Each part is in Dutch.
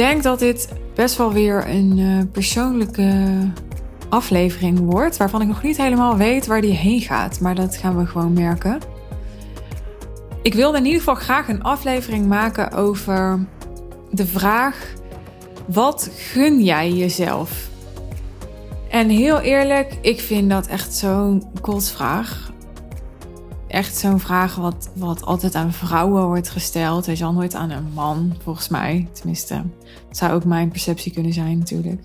denk dat dit best wel weer een uh, persoonlijke aflevering wordt, waarvan ik nog niet helemaal weet waar die heen gaat, maar dat gaan we gewoon merken. Ik wilde in ieder geval graag een aflevering maken over de vraag: wat gun jij jezelf? En heel eerlijk, ik vind dat echt zo'n kotsvraag. Echt zo'n vraag wat, wat altijd aan vrouwen wordt gesteld. Hij zal nooit aan een man, volgens mij. Tenminste, het zou ook mijn perceptie kunnen zijn natuurlijk.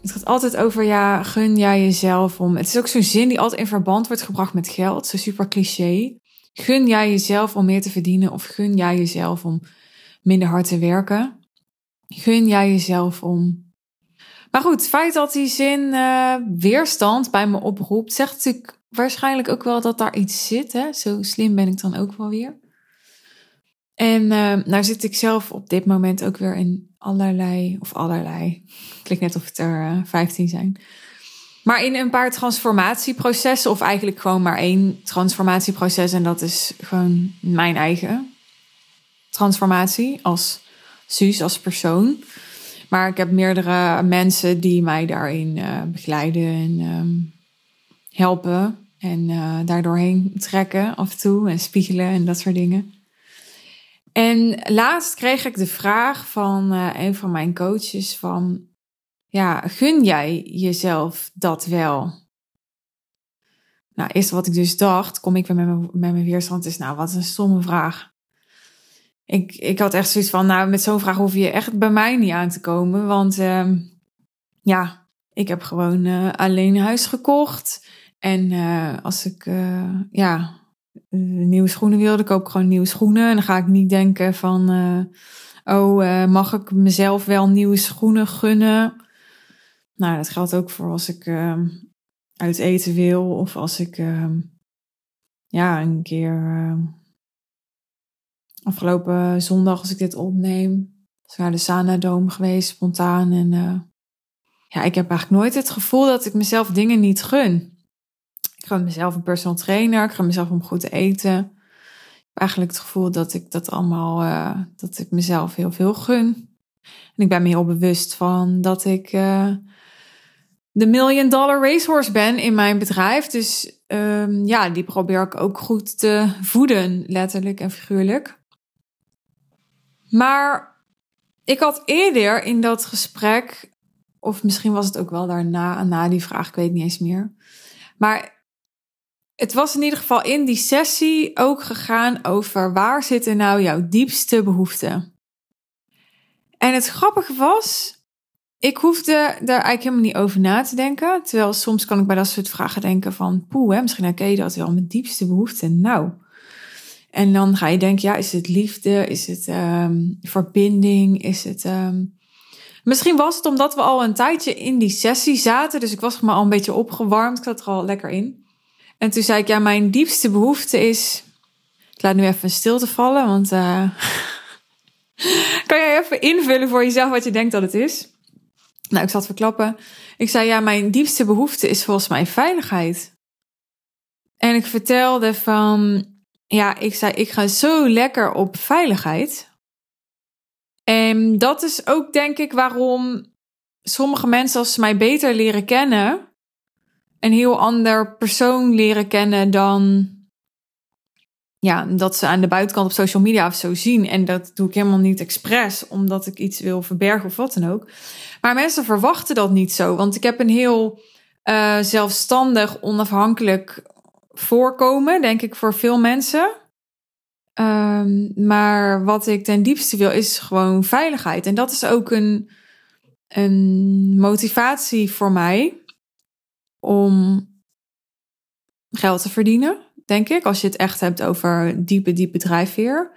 Het gaat altijd over, ja, gun jij jezelf om... Het is ook zo'n zin die altijd in verband wordt gebracht met geld. Zo super cliché. Gun jij jezelf om meer te verdienen? Of gun jij jezelf om minder hard te werken? Gun jij jezelf om maar goed, het feit dat die zin uh, weerstand bij me oproept, zegt natuurlijk waarschijnlijk ook wel dat daar iets zit. Hè? Zo slim ben ik dan ook wel weer. En uh, nou zit ik zelf op dit moment ook weer in allerlei, of allerlei, klinkt net of het er uh, 15 zijn. Maar in een paar transformatieprocessen, of eigenlijk gewoon maar één transformatieproces. En dat is gewoon mijn eigen transformatie als Suus, als persoon. Maar ik heb meerdere mensen die mij daarin uh, begeleiden en um, helpen. En uh, daardoorheen trekken af en toe en spiegelen en dat soort dingen. En laatst kreeg ik de vraag van uh, een van mijn coaches van... Ja, gun jij jezelf dat wel? Nou, eerst wat ik dus dacht, kom ik weer met mijn, weerstand, is nou, wat een stomme vraag ik, ik had echt zoiets van, nou, met zo'n vraag hoef je echt bij mij niet aan te komen. Want uh, ja, ik heb gewoon uh, alleen huis gekocht. En uh, als ik uh, ja, nieuwe schoenen wilde, koop ik gewoon nieuwe schoenen. En dan ga ik niet denken van, oh, mag ik mezelf wel nieuwe schoenen gunnen? Nou, dat geldt ook voor als ik ehm, uit eten wil. Of als ik ehm, ja, een keer afgelopen zondag, als ik dit opneem, was naar de Sana geweest, spontaan. En ja, ik heb eigenlijk nooit het gevoel dat ik mezelf dingen niet gun. Ik gun mezelf een personal trainer, ik gun mezelf om goed te eten. Ik heb eigenlijk het gevoel dat ik dat allemaal, uh, dat ik mezelf heel veel gun. En ik ben me heel bewust van dat ik uh, de million dollar racehorse ben in mijn bedrijf. Dus um, ja, die probeer ik ook goed te voeden, letterlijk en figuurlijk. Maar ik had eerder in dat gesprek, of misschien was het ook wel daarna, na die vraag, ik weet niet eens meer. Maar het was in ieder geval in die sessie ook gegaan over waar zitten nou jouw diepste behoeften. En het grappige was, ik hoefde daar eigenlijk helemaal niet over na te denken. Terwijl soms kan ik bij dat soort vragen denken van, poeh, hè, misschien herken je dat wel, mijn diepste behoeften. Nou, en dan ga je denken, ja, is het liefde? Is het um, verbinding? Is het. Um... Misschien was het omdat we al een tijdje in die sessie zaten. Dus ik was me al een beetje opgewarmd. Ik zat er al lekker in. En toen zei ik, ja, mijn diepste behoefte is. Ik laat nu even een stilte vallen, want. Uh... kan jij even invullen voor jezelf wat je denkt dat het is? Nou, ik zat verklappen. Ik zei, ja, mijn diepste behoefte is volgens mij veiligheid. En ik vertelde van ja, ik zei, ik ga zo lekker op veiligheid. En dat is ook denk ik waarom sommige mensen als ze mij beter leren kennen, een heel ander persoon leren kennen dan ja, dat ze aan de buitenkant op social media of zo zien. En dat doe ik helemaal niet expres, omdat ik iets wil verbergen of wat dan ook. Maar mensen verwachten dat niet zo, want ik heb een heel uh, zelfstandig, onafhankelijk voorkomen, denk ik, voor veel mensen. Um, maar wat ik ten diepste wil, is gewoon veiligheid. En dat is ook een, een motivatie voor mij om geld te verdienen, denk ik. Als je het echt hebt over diepe, diepe drijfveer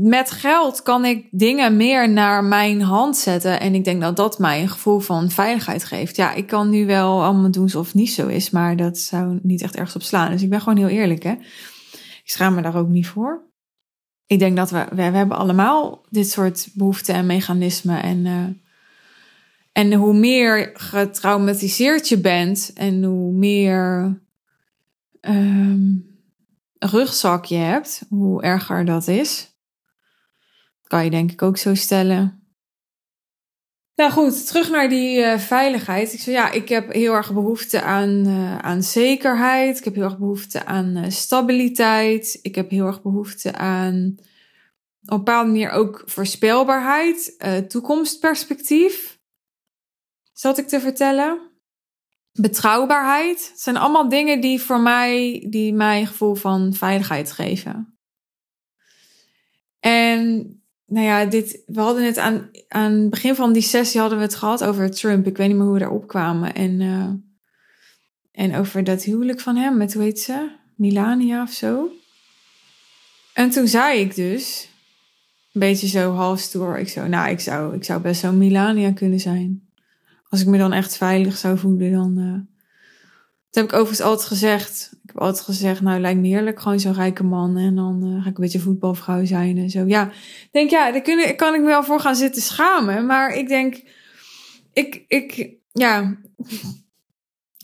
met geld kan ik dingen meer naar mijn hand zetten. En ik denk dat dat mij een gevoel van veiligheid geeft. Ja, ik kan nu wel allemaal doen alsof het niet zo is, maar dat zou niet echt ergens op slaan. Dus ik ben gewoon heel eerlijk, hè. Ik schaam me daar ook niet voor. Ik denk dat we, we, hebben allemaal dit soort behoeften en mechanismen. En, uh, en hoe meer getraumatiseerd je bent en hoe meer um, rugzak je hebt, hoe erger dat is. Kan je denk ik ook zo stellen. Nou goed, terug naar die uh, veiligheid. Ik zei ja, ik heb heel erg behoefte aan, uh, aan zekerheid. Ik heb heel erg behoefte aan uh, stabiliteit. Ik heb heel erg behoefte aan op een bepaalde manier ook voorspelbaarheid, toekomstperspectief. Zat ik te vertellen? Betrouwbaarheid. Het zijn allemaal dingen die voor mij, die mij een gevoel van veiligheid geven. En nou ja, dit, we hadden het aan, aan het begin van die sessie hadden we het gehad over Trump. Ik weet niet meer hoe we daarop kwamen. En, uh, en over dat huwelijk van hem met, hoe heet ze? Milania of zo. En toen zei ik dus, een beetje zo half stoer, ik zo, nou, ik zou, ik zou best zo'n Milania kunnen zijn. Als ik me dan echt veilig zou voelen, dan... Uh, dat heb ik overigens altijd gezegd. Ik heb altijd gezegd, nou lijkt me heerlijk, gewoon zo'n rijke man. En dan uh, ga ik een beetje voetbalvrouw zijn en zo. Ja, denk ja, daar kun, kan ik me wel voor gaan zitten schamen. Maar ik denk, ik, ik, ja,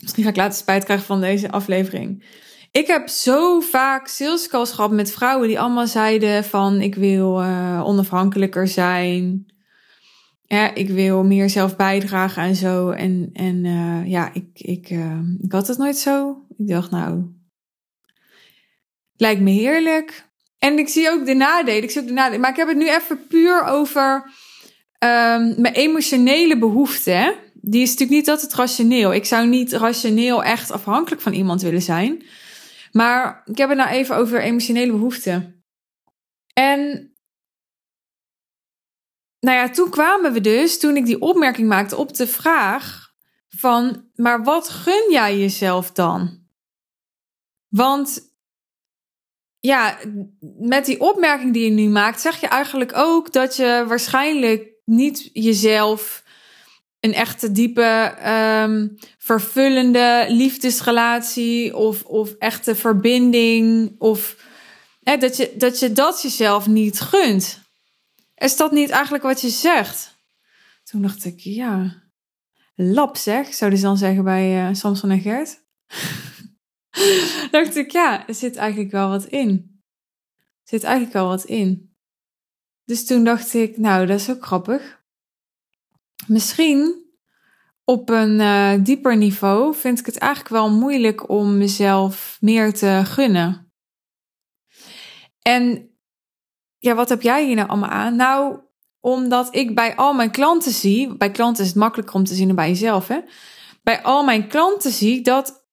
misschien ga ik later spijt krijgen van deze aflevering. Ik heb zo vaak salescalls gehad met vrouwen die allemaal zeiden van ik wil uh, onafhankelijker zijn ja, ik wil meer zelf bijdragen en zo. En, en uh, ja, ik, ik, uh, ik had het nooit zo. Ik dacht, nou, lijkt me heerlijk. En ik zie ook de nadelen. Ik zie de nadelen. Maar ik heb het nu even puur over um, mijn emotionele behoeften. Die is natuurlijk niet altijd rationeel. Ik zou niet rationeel echt afhankelijk van iemand willen zijn. Maar ik heb het nou even over emotionele behoeften. En nou ja, toen kwamen we dus, toen ik die opmerking maakte, op de vraag van, maar wat gun jij jezelf dan? Want ja, met die opmerking die je nu maakt, zeg je eigenlijk ook dat je waarschijnlijk niet jezelf een echte diepe, um, vervullende liefdesrelatie of, of echte verbinding of hè, dat, je, dat je dat jezelf niet gunt. Is dat niet eigenlijk wat je zegt? Toen dacht ik, ja, lap zeg, zouden ze dan zeggen bij uh, Samson en Gert. dacht ik, ja, er zit eigenlijk wel wat in. Er zit eigenlijk wel wat in. Dus toen dacht ik, nou, dat is ook grappig. Misschien op een uh, dieper niveau vind ik het eigenlijk wel moeilijk om mezelf meer te gunnen. En ja, wat heb jij hier nou allemaal aan? Nou, omdat ik bij al mijn klanten zie, bij klanten is het makkelijker om te zien dan bij jezelf, hè? Bij al mijn klanten zie dat,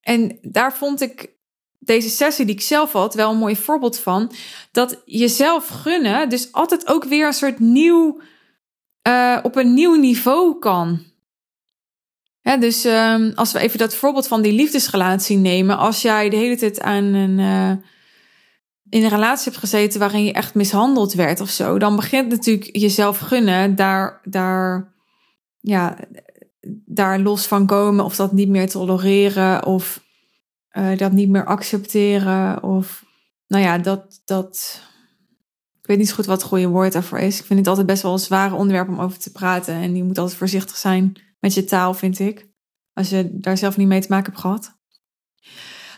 en daar vond ik deze sessie die ik zelf had wel een mooi voorbeeld van, dat jezelf gunnen, dus altijd ook weer een soort nieuw, uh, op een nieuw niveau kan. Dus um, als we even dat voorbeeld van die liefdesrelatie nemen, als jij de hele tijd aan een. Uh, in een relatie hebt gezeten waarin je echt mishandeld werd of zo, dan begint natuurlijk jezelf gunnen daar, daar, ja, daar los van komen of dat niet meer tolereren of uh, dat niet meer accepteren of nou ja, dat, dat, ik weet niet zo goed wat het goede woord daarvoor is. Ik vind het altijd best wel een zware onderwerp om over te praten en je moet altijd voorzichtig zijn met je taal, vind ik, als je daar zelf niet mee te maken hebt gehad.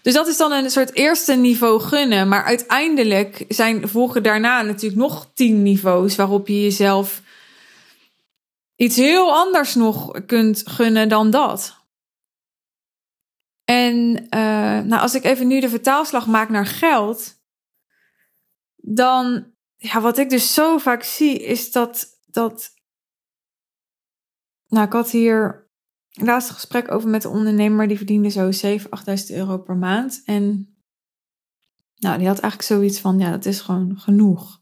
Dus dat is dan een soort eerste niveau gunnen. Maar uiteindelijk zijn, volgen daarna natuurlijk nog tien niveaus waarop je jezelf iets heel anders nog kunt gunnen dan dat. En uh, nou, als ik even nu de vertaalslag maak naar geld, dan, ja, wat ik dus zo vaak zie, is dat, dat, nou, ik had hier laatste gesprek over met een ondernemer. Die verdiende zo 7.000, 8.000 euro per maand. En nou, die had eigenlijk zoiets van, ja, dat is gewoon genoeg.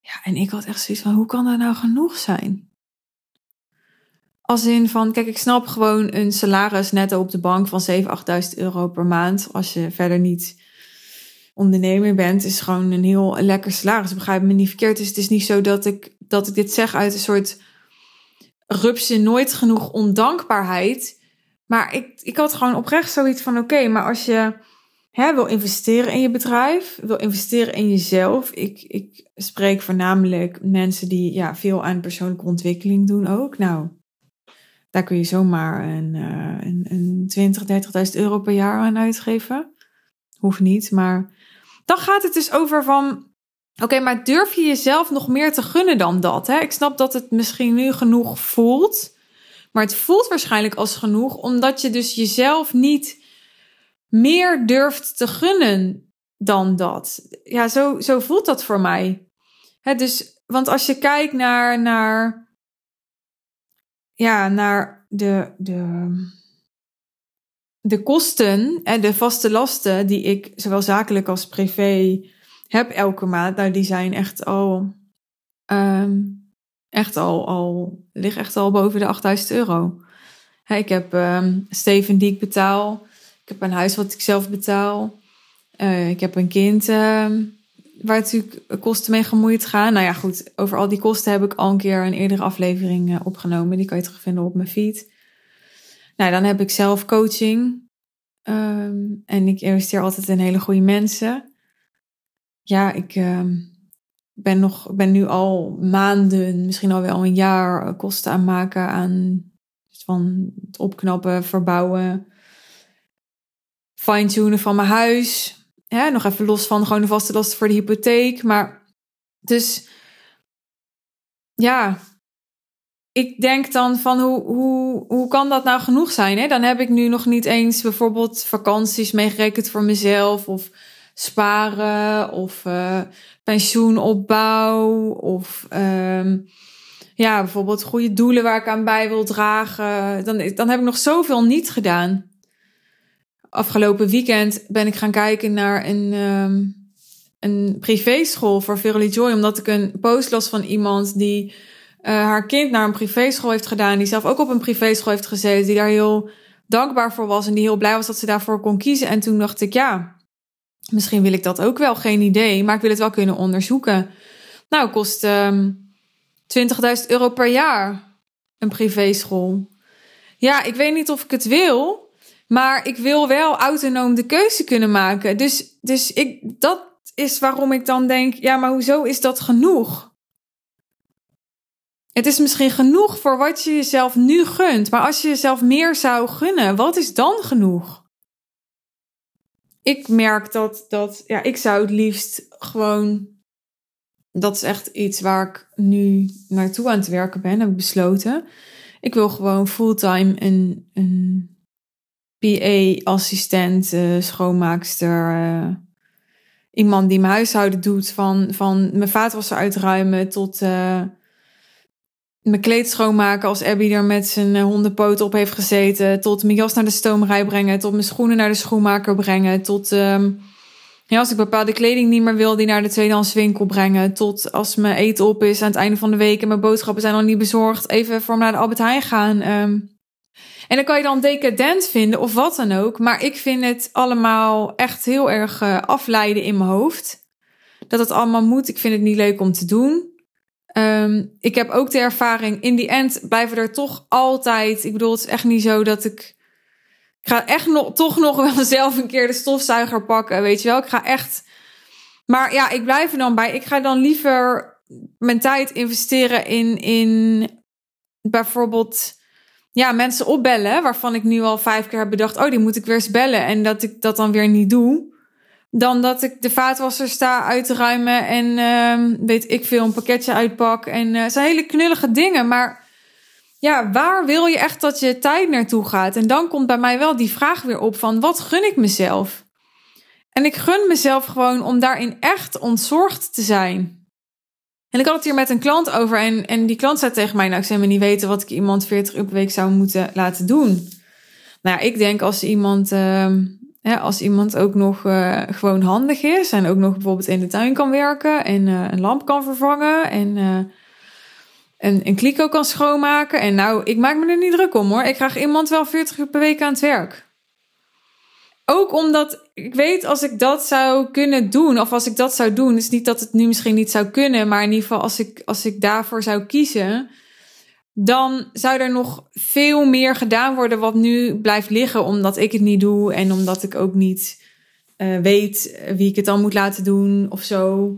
Ja, en ik had echt zoiets van, hoe kan dat nou genoeg zijn? Als in van, kijk, ik snap gewoon een salaris netto op de bank van 7.000, 8.000 euro per maand. Als je verder niet ondernemer bent, is gewoon een heel lekker salaris. Begrijp me niet verkeerd. Dus het is niet zo dat ik, dat ik dit zeg uit een soort rupsje nooit genoeg ondankbaarheid. Maar ik, ik had gewoon oprecht zoiets van: oké, maar als je hè, wil investeren in je bedrijf, wil investeren in jezelf. Ik, ik spreek voornamelijk mensen die ja, veel aan persoonlijke ontwikkeling doen ook. Nou, daar kun je zomaar een, uh, een, een 20, 30.000 euro per jaar aan uitgeven. Hoeft niet, maar dan gaat het dus over van Oké, maar durf je jezelf nog meer te gunnen dan dat? Hè? Ik snap dat het misschien nu genoeg voelt. Maar het voelt waarschijnlijk als genoeg, omdat je dus jezelf niet meer durft te gunnen dan dat. Ja, zo, zo voelt dat voor mij. Dus, want als je kijkt naar, naar, ja, naar de, de, de kosten en de vaste lasten die ik zowel zakelijk als privé heb elke maand, nou, die zijn echt al, um, echt al, al, lig echt al boven de 8000 euro. ik heb um, Steven die ik betaal. Ik heb een huis wat ik zelf betaal. Uh, ik heb een kind uh, waar natuurlijk kosten mee gemoeid gaan. Nou ja, goed, over al die kosten heb ik al een keer een eerdere aflevering uh, opgenomen. Die kan je terugvinden op mijn feed. Nou, dan heb ik zelf coaching. En ik investeer altijd in hele goede mensen ja, ik uh, ben, nog, ben nu al maanden, misschien al wel een jaar, eh, kosten aan maken aan van het opknappen, verbouwen, fine-tunen van mijn huis. Ja, nog even los van gewoon de vaste lasten voor de hypotheek. Maar dus ja, ik denk dan van hoe, hoe, hoe kan dat nou genoeg zijn? Hè? Dan heb ik nu nog niet eens bijvoorbeeld vakanties meegerekend voor mezelf of sparen of uh, pensioenopbouw of um, ja, bijvoorbeeld goede doelen waar ik aan bij wil dragen. Dan, dan heb ik nog zoveel niet gedaan. Afgelopen weekend ben ik gaan kijken naar een, um, een privéschool voor Verily Joy, omdat ik een post las van iemand die uh, haar kind naar een privéschool heeft gedaan, die zelf ook op een privéschool heeft gezeten, die daar heel dankbaar voor was en die heel blij was dat ze daarvoor kon kiezen. En toen dacht ik, ja, Misschien wil ik dat ook wel, geen idee, maar ik wil het wel kunnen onderzoeken. Nou, kost um, ehm, 20.000 euro per jaar een privéschool. Ja, ik weet niet of ik het wil, maar ik wil wel autonoom de keuze kunnen maken. Dus, dus ik, dat is waarom ik dan denk, ja, maar hoezo is dat genoeg? Het is misschien genoeg voor wat je jezelf nu gunt, maar als je jezelf meer zou gunnen, wat is dan genoeg? Ik merk dat, dat ja, ik zou het liefst gewoon. Dat is echt iets waar ik nu naartoe aan het werken ben, heb ik besloten. Ik wil gewoon fulltime een, een PA-assistent, uh, schoonmaakster. Uh, iemand die mijn huishouden doet, van, van mijn vaatwasser uitruimen tot. Uh, mijn kleed schoonmaken als Abby er met zijn eh, hondenpoot op heeft gezeten. Tot mijn jas naar de stomerij brengen. Tot mijn schoenen naar de schoenmaker brengen. Tot um, ja, als ik bepaalde kleding niet meer wil, die naar de tweedehands winkel brengen. Tot als mijn eten op is aan het einde van de week en mijn boodschappen zijn nog niet bezorgd. Even voor naar de Albert Heijn gaan. Um, en dan kan je dan decadent vinden of wat dan ook. Maar ik vind het allemaal echt heel erg uh, afleiden in mijn hoofd. Dat het allemaal moet. Ik vind het niet leuk om te doen. Um, ik heb ook de ervaring, in die end blijven er toch altijd. Ik bedoel, het is echt niet zo dat ik. Ik ga echt nog, toch nog wel zelf een keer de stofzuiger pakken, weet je wel. Ik ga echt. Maar ja, ik blijf er dan bij. Ik ga dan liever mijn tijd investeren in, in bijvoorbeeld ja, mensen opbellen. Waarvan ik nu al vijf keer heb bedacht: oh, die moet ik weer eens bellen. En dat ik dat dan weer niet doe dan dat ik de vaatwasser sta uit te ruimen en uh, weet ik veel, een pakketje uitpak. En uh, zijn hele knullige dingen, maar ja, waar wil je echt dat je tijd naartoe gaat? En dan komt bij mij wel die vraag weer op van wat gun ik mezelf? En ik gun mezelf gewoon om daarin echt ontzorgd te zijn. En ik had het hier met een klant over en, en die klant zei tegen mij, nou ik zou me niet weten wat ik iemand 40 uur per week zou moeten laten doen. Nou ja, ik denk als iemand... Uh, als iemand ook nog uh, gewoon handig is en ook nog bijvoorbeeld in de tuin kan werken en uh, een lamp kan vervangen en uh, een, een kliko kan schoonmaken. En nou, ik maak me er niet druk om hoor. Ik krijg iemand wel 40 uur per week aan het werk. Ook omdat ik weet als ik dat zou kunnen doen, of als ik dat zou doen, is niet dat het nu misschien niet zou kunnen, maar in ieder geval als ik, als ik daarvoor zou kiezen, dan zou er nog veel meer gedaan worden wat nu blijft liggen, omdat ik het niet doe en omdat ik ook niet uh, weet wie ik het dan moet laten doen of zo.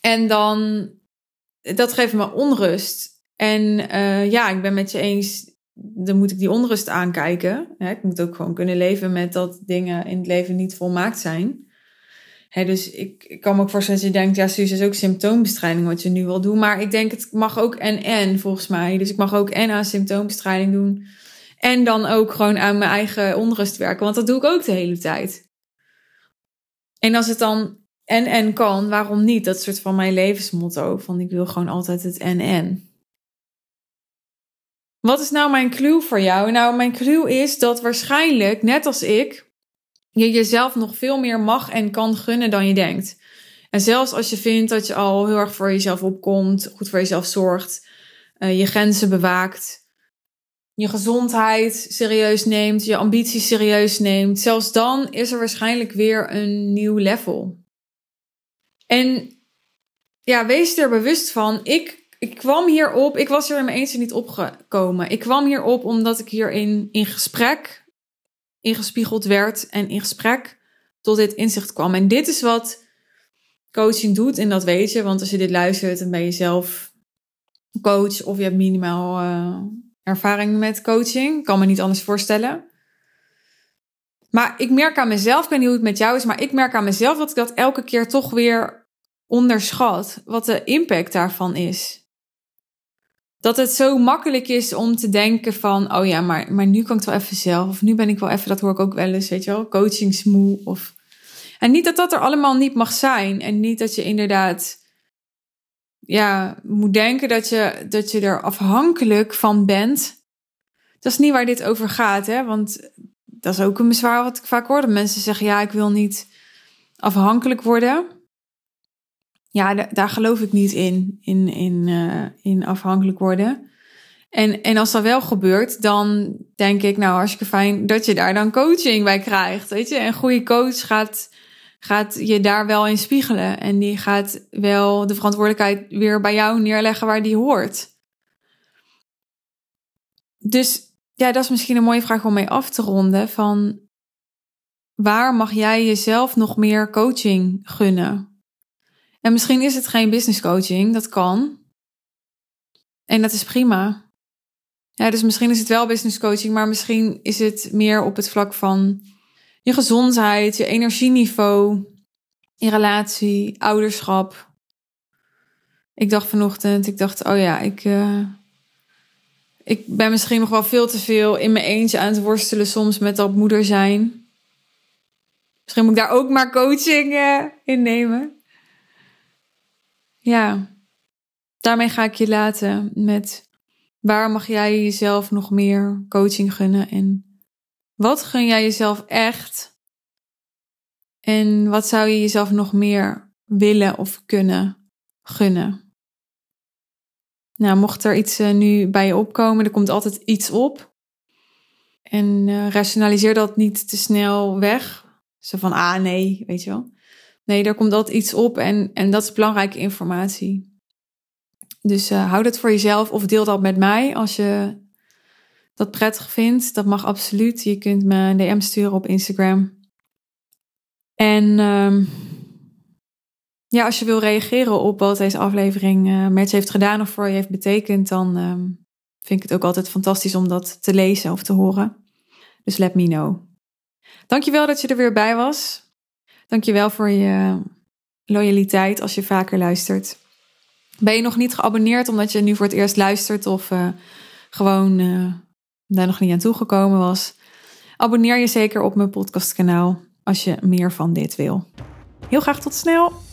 En dan, dat geeft me onrust. En uh, ja, ik ben met je eens, dan moet ik die onrust aankijken. ik moet ook gewoon kunnen leven met dat dingen in het leven niet volmaakt zijn. Dus ik, ik kan me ook voorstellen dat je denkt, ja, Suus is ook symptoombestrijding wat je nu wil doen. Maar ik denk, het mag ook en en volgens mij. Dus ik mag ook en aan symptoombestrijding doen. En dan ook gewoon aan mijn eigen onrust werken. Want dat doe ik ook de hele tijd. En als het dan en en kan, waarom niet? Dat is soort van mijn levensmotto. Van ik wil gewoon altijd het en en. Wat is nou mijn clue voor jou? Nou, mijn clue is dat waarschijnlijk, net als ik, je jezelf nog veel meer mag en kan gunnen dan je denkt. En zelfs als je vindt dat je al heel erg voor jezelf opkomt, goed voor jezelf zorgt, uh, je grenzen bewaakt, je gezondheid serieus neemt, je ambities serieus neemt, zelfs dan is er waarschijnlijk weer een nieuw level. En ja, wees er bewust van. Ik, ik kwam hierop, ik was er in mijn eentje niet opgekomen. Ik kwam hierop omdat ik hierin in gesprek ingespiegeld werd en in gesprek tot dit inzicht kwam. En dit is wat coaching doet en dat weet je, want als je dit luistert en ben je zelf coach of je hebt minimaal uh, ervaring met coaching, kan me niet anders voorstellen. Maar ik merk aan mezelf, ik weet niet hoe het met jou is, maar ik merk aan mezelf dat ik dat elke keer toch weer onderschat. Wat de impact daarvan is. Dat het zo makkelijk is om te denken van, oh ja, maar, maar nu kan ik wel even zelf. Of nu ben ik wel even, dat hoor ik ook wel eens, weet je wel, coachingsmoe. Of... En niet dat dat er allemaal niet mag zijn. En niet dat je inderdaad ja, moet denken dat je, dat je er afhankelijk van bent. Dat is niet waar dit over gaat, hè? Want dat is ook een bezwaar wat ik vaak hoor. Dat mensen zeggen, ja, ik wil niet afhankelijk worden. Ja, daar geloof ik niet in, in, in, uh, in afhankelijk worden. En, en als dat wel gebeurt, dan denk ik, nou, hartstikke fijn dat je daar dan coaching bij krijgt. Weet je, een goede coach gaat, gaat je daar wel in spiegelen. En die gaat wel de verantwoordelijkheid weer bij jou neerleggen waar die hoort. Dus ja, dat is misschien een mooie vraag om mee af te ronden. Van waar mag jij jezelf nog meer coaching gunnen? En misschien is het geen business coaching, dat kan. En dat is prima. Ja, dus misschien is het wel business coaching, maar misschien is het meer op het vlak van je gezondheid, je energieniveau, je relatie, ouderschap. Ik dacht vanochtend, ik dacht, oh ja, ik, uh, ik ben misschien nog wel veel te veel in mijn eentje aan het worstelen soms met dat moeder zijn. Misschien moet ik daar ook maar coaching in nemen. Ja, daarmee ga ik je laten met waar mag jij jezelf nog meer coaching gunnen en wat gun jij jezelf echt en wat zou je jezelf nog meer willen of kunnen gunnen. Nou, mocht er iets uh, nu bij je opkomen, er komt altijd iets op. En uh, rationaliseer dat niet te snel weg. Zo van, ah nee, weet je wel. Nee, er komt altijd iets op en, en dat is belangrijke informatie. Dus uh, hou dat voor jezelf of deel dat met mij als je dat prettig vindt. Dat mag absoluut. Je kunt me een DM sturen op Instagram. En uh, ja, als je wil reageren op wat deze aflevering uh, met je heeft gedaan of voor je heeft betekend, dan uh, vind ik het ook altijd fantastisch om dat te lezen of te horen. Dus let me know. Dankjewel dat je er weer bij was. Dankjewel voor je loyaliteit als je vaker luistert. Ben je nog niet geabonneerd omdat je nu voor het eerst luistert of uh, gewoon uh, daar nog niet aan toegekomen was? Abonneer je zeker op mijn podcastkanaal als je meer van dit wil. Heel graag tot snel!